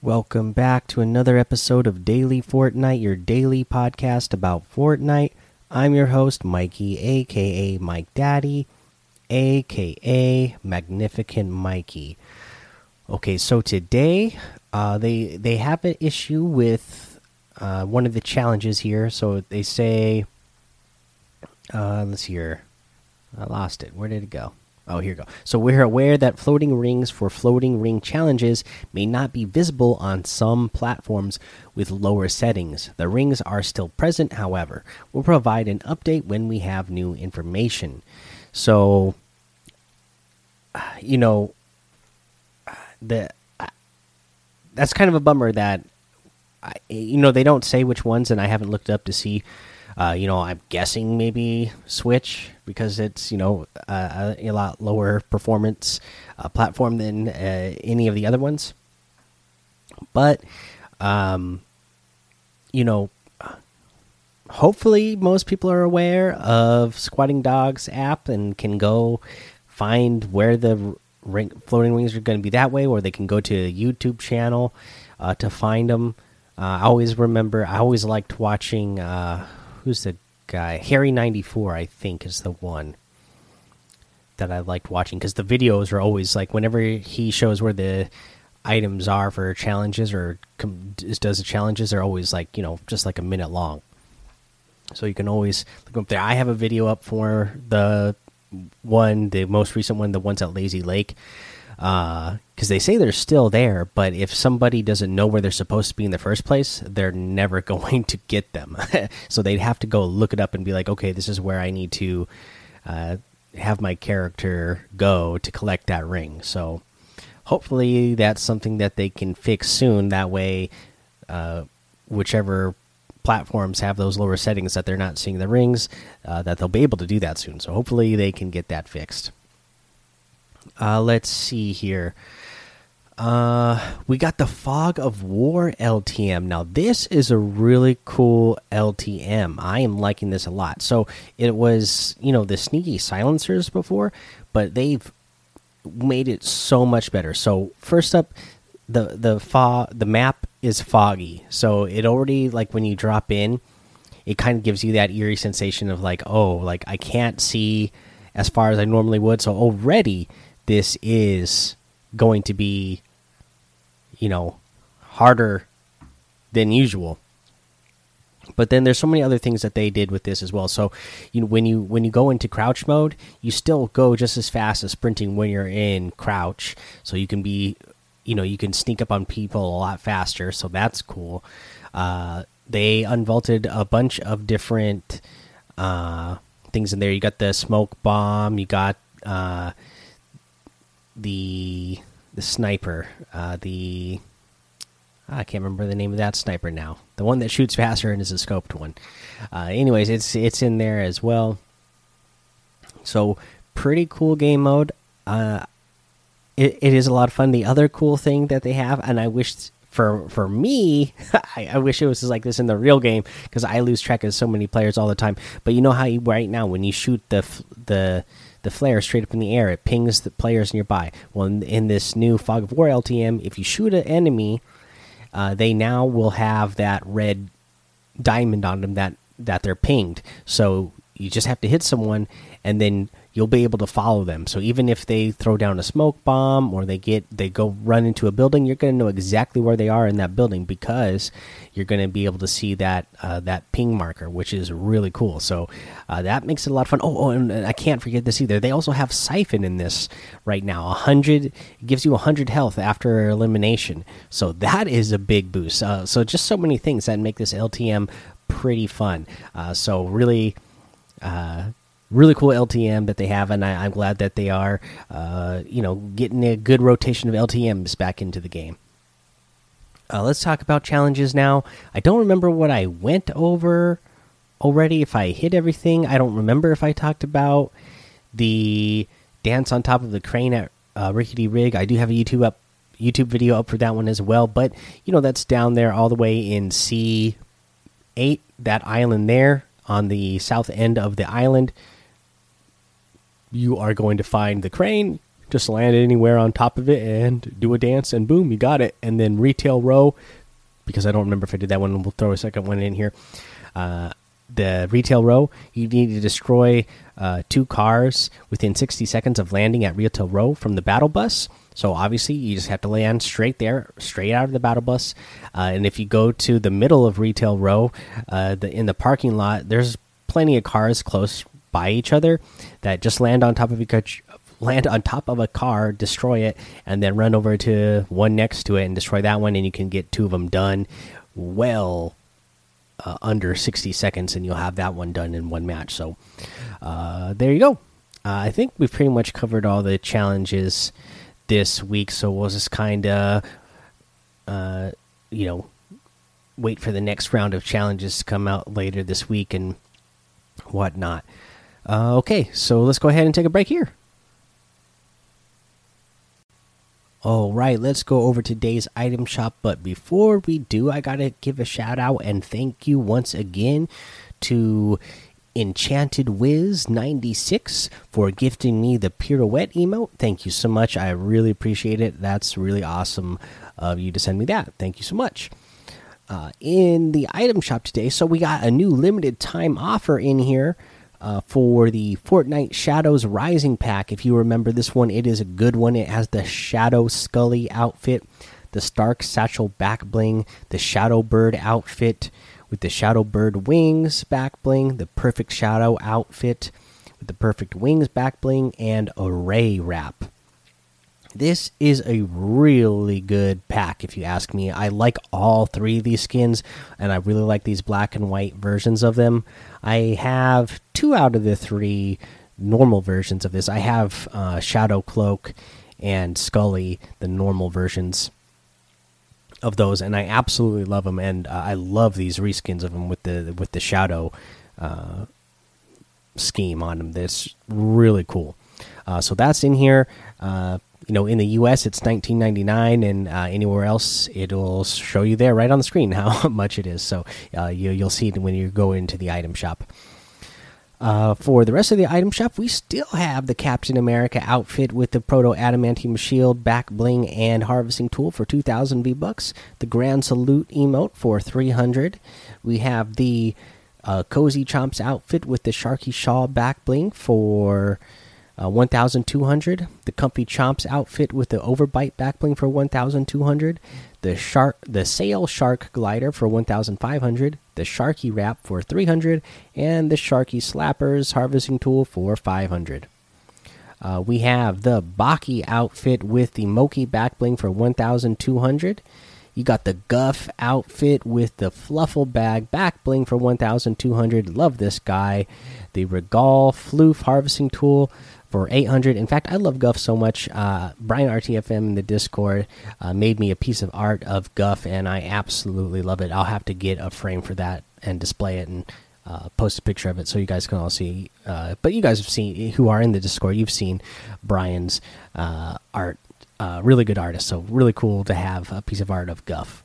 Welcome back to another episode of Daily Fortnite, your daily podcast about Fortnite. I'm your host, Mikey, aka Mike Daddy, aka Magnificent Mikey. Okay, so today uh, they they have an issue with uh, one of the challenges here. So they say, uh, let's here, I lost it. Where did it go? Oh, here we go. So we're aware that floating rings for floating ring challenges may not be visible on some platforms with lower settings. The rings are still present, however. We'll provide an update when we have new information. So, you know, the that's kind of a bummer that you know they don't say which ones, and I haven't looked up to see uh, you know, I'm guessing maybe Switch because it's you know uh, a lot lower performance uh, platform than uh, any of the other ones. But, um, you know, hopefully most people are aware of Squatting Dogs app and can go find where the ring, floating rings are going to be that way, or they can go to a YouTube channel uh, to find them. Uh, I always remember. I always liked watching who's the guy? Harry ninety four, I think, is the one that I liked watching because the videos are always like whenever he shows where the items are for challenges or does the challenges, they're always like you know just like a minute long. So you can always look up there. I have a video up for the one, the most recent one, the ones at Lazy Lake because uh, they say they're still there. But if somebody doesn't know where they're supposed to be in the first place, they're never going to get them. so they'd have to go look it up and be like, okay, this is where I need to uh, have my character go to collect that ring. So hopefully that's something that they can fix soon. That way, uh, whichever platforms have those lower settings that they're not seeing the rings, uh, that they'll be able to do that soon. So hopefully they can get that fixed. Uh, let's see here. Uh, we got the Fog of War LTM. Now, this is a really cool LTM. I am liking this a lot. So, it was, you know, the sneaky silencers before, but they've made it so much better. So, first up, the the fog the map is foggy. So, it already like when you drop in, it kind of gives you that eerie sensation of like, oh, like I can't see as far as I normally would. So, already this is going to be, you know, harder than usual. But then there's so many other things that they did with this as well. So, you know, when you when you go into crouch mode, you still go just as fast as sprinting when you're in crouch. So you can be, you know, you can sneak up on people a lot faster. So that's cool. Uh, they unvaulted a bunch of different uh, things in there. You got the smoke bomb. You got uh, the the sniper, uh, the I can't remember the name of that sniper now. The one that shoots faster and is a scoped one. Uh, anyways, it's it's in there as well. So pretty cool game mode. Uh, it, it is a lot of fun. The other cool thing that they have, and I wish for for me, I, I, wish it was like this in the real game because I lose track of so many players all the time. But you know how you, right now when you shoot the the the flare straight up in the air. It pings the players nearby. Well, in, in this new Fog of War LTM, if you shoot an enemy, uh, they now will have that red diamond on them that that they're pinged. So you just have to hit someone, and then you'll be able to follow them. So even if they throw down a smoke bomb or they get they go run into a building, you're going to know exactly where they are in that building because you're going to be able to see that uh, that ping marker, which is really cool. So uh, that makes it a lot of fun. Oh, oh, and I can't forget this either. They also have siphon in this right now. A hundred gives you a hundred health after elimination. So that is a big boost. Uh, so just so many things that make this LTM pretty fun. Uh, so really uh, really cool LTM that they have, and I, am glad that they are, uh, you know, getting a good rotation of LTMs back into the game. Uh, let's talk about challenges now. I don't remember what I went over already. If I hit everything, I don't remember if I talked about the dance on top of the crane at uh, Rickety Rig. I do have a YouTube up, YouTube video up for that one as well. But you know, that's down there all the way in C eight. That island there on the south end of the island you are going to find the crane. just land it anywhere on top of it and do a dance, and boom, you got it. And then retail row, because I don't remember if I did that one. We'll throw a second one in here. Uh, the retail row, you need to destroy uh, two cars within 60 seconds of landing at retail row from the battle bus. So obviously, you just have to land straight there, straight out of the battle bus. Uh, and if you go to the middle of retail row, uh, the, in the parking lot, there's plenty of cars close by each other that just land on top of each land on top of a car, destroy it, and then run over to one next to it and destroy that one, and you can get two of them done well uh, under 60 seconds, and you'll have that one done in one match. So uh, there you go. Uh, I think we've pretty much covered all the challenges this week, so we'll just kind of, uh, you know, wait for the next round of challenges to come out later this week and whatnot. Uh, okay, so let's go ahead and take a break here. All right, let's go over today's item shop. But before we do, I gotta give a shout out and thank you once again to Enchanted Wiz 96 for gifting me the pirouette emote. Thank you so much. I really appreciate it. That's really awesome of you to send me that. Thank you so much. Uh, in the item shop today, so we got a new limited time offer in here uh, for the Fortnite Shadows Rising pack. If you remember this one, it is a good one. It has the Shadow Skully outfit, the Stark Satchel back bling, the Shadow Bird outfit with the Shadow Bird wings back bling, the Perfect Shadow outfit with the Perfect Wings back bling, and Array wrap. This is a really good pack, if you ask me. I like all three of these skins, and I really like these black and white versions of them. I have two out of the three normal versions of this. I have uh, Shadow Cloak and Skully, the normal versions of those, and I absolutely love them. And uh, I love these reskins of them with the with the Shadow uh, scheme on them. That's really cool. Uh, so that's in here. You know, in the U.S. it's 19.99, and uh, anywhere else it'll show you there right on the screen how much it is. So uh, you, you'll see it when you go into the item shop. Uh, for the rest of the item shop, we still have the Captain America outfit with the Proto Adamantium shield, back bling, and harvesting tool for 2,000 V bucks. The Grand Salute emote for 300. We have the uh, Cozy Chomps outfit with the Sharky Shaw back bling for uh, 1,200. The Comfy Chomps outfit with the Overbite backbling for 1,200. The shark, the Sail Shark glider for 1,500. The Sharky wrap for 300, and the Sharky Slappers harvesting tool for 500. Uh, we have the Baki outfit with the Moki backbling for 1,200. You got the Guff outfit with the Fluffle bag backbling for 1,200. Love this guy. The Regal Floof harvesting tool for 800. In fact, I love Guff so much. Uh, Brian RTFM in the Discord uh, made me a piece of art of Guff, and I absolutely love it. I'll have to get a frame for that and display it and uh, post a picture of it so you guys can all see. Uh, but you guys have seen, who are in the Discord, you've seen Brian's uh, art. Uh, really good artist, so really cool to have a piece of art of Guff.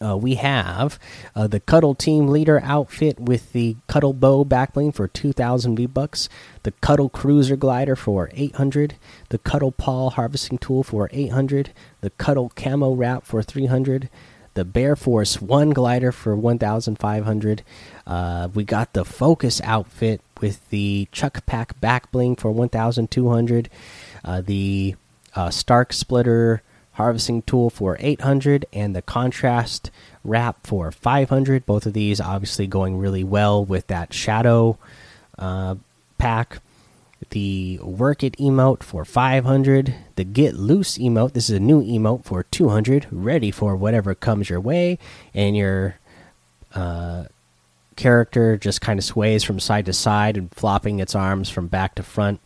Uh, we have uh, the Cuddle Team Leader outfit with the Cuddle Bow backbling for 2,000 V bucks, the Cuddle Cruiser Glider for 800, the Cuddle Paw Harvesting Tool for 800, the Cuddle Camo Wrap for 300, the Bear Force 1 Glider for 1,500. Uh, we got the Focus outfit with the Chuck Pack Backbling for 1,200, uh, the uh, Stark Splitter harvesting tool for 800 and the contrast wrap for 500 both of these obviously going really well with that shadow uh, pack. The work it emote for 500 the get loose emote this is a new emote for 200 ready for whatever comes your way and your uh, character just kind of sways from side to side and flopping its arms from back to front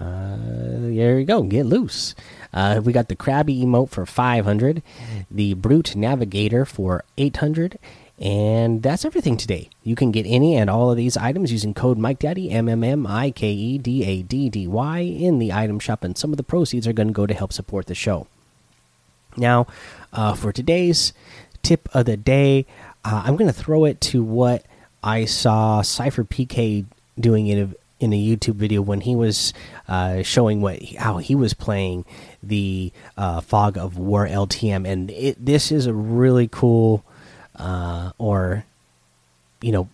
uh, there you go get loose uh, we got the Krabby emote for 500, the Brute Navigator for 800, and that's everything today. You can get any and all of these items using code MikeDaddy, M M M I K E D A D D Y, in the item shop, and some of the proceeds are going to go to help support the show. Now, uh, for today's tip of the day, uh, I'm going to throw it to what I saw SypherPK doing in a in a YouTube video when he was uh, showing what how he was playing the uh, Fog of War LTM, and it, this is a really cool uh, or you know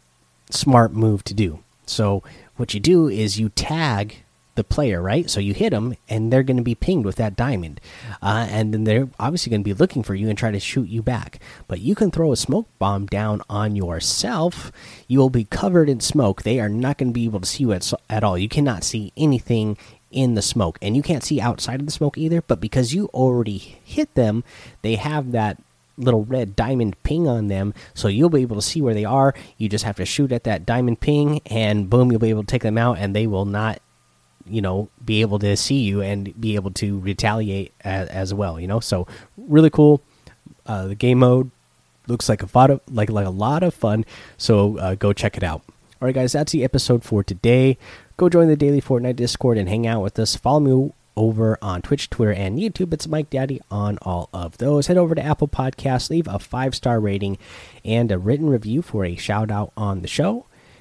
smart move to do. So what you do is you tag the player, right? So you hit them, and they're going to be pinged with that diamond, uh, and then they're obviously going to be looking for you and try to shoot you back. But you can throw a smoke bomb down on yourself. You will be covered in smoke. They are not going to be able to see you at, at all. You cannot see anything in the smoke, and you can't see outside of the smoke either. But because you already hit them, they have that little red diamond ping on them so you'll be able to see where they are you just have to shoot at that diamond ping and boom you'll be able to take them out and they will not you know be able to see you and be able to retaliate as, as well you know? So really cool. Uh, the game mode looks like a lot of like like a lot of fun. So uh, go check it out. All right guys that's the episode for today. Go join the daily fortnite discord and hang out with us. Follow me over on twitch twitter and youtube. It's mike daddy on all of those. Head over to apple Podcasts, leave a five star rating and a written review for a shout out on the show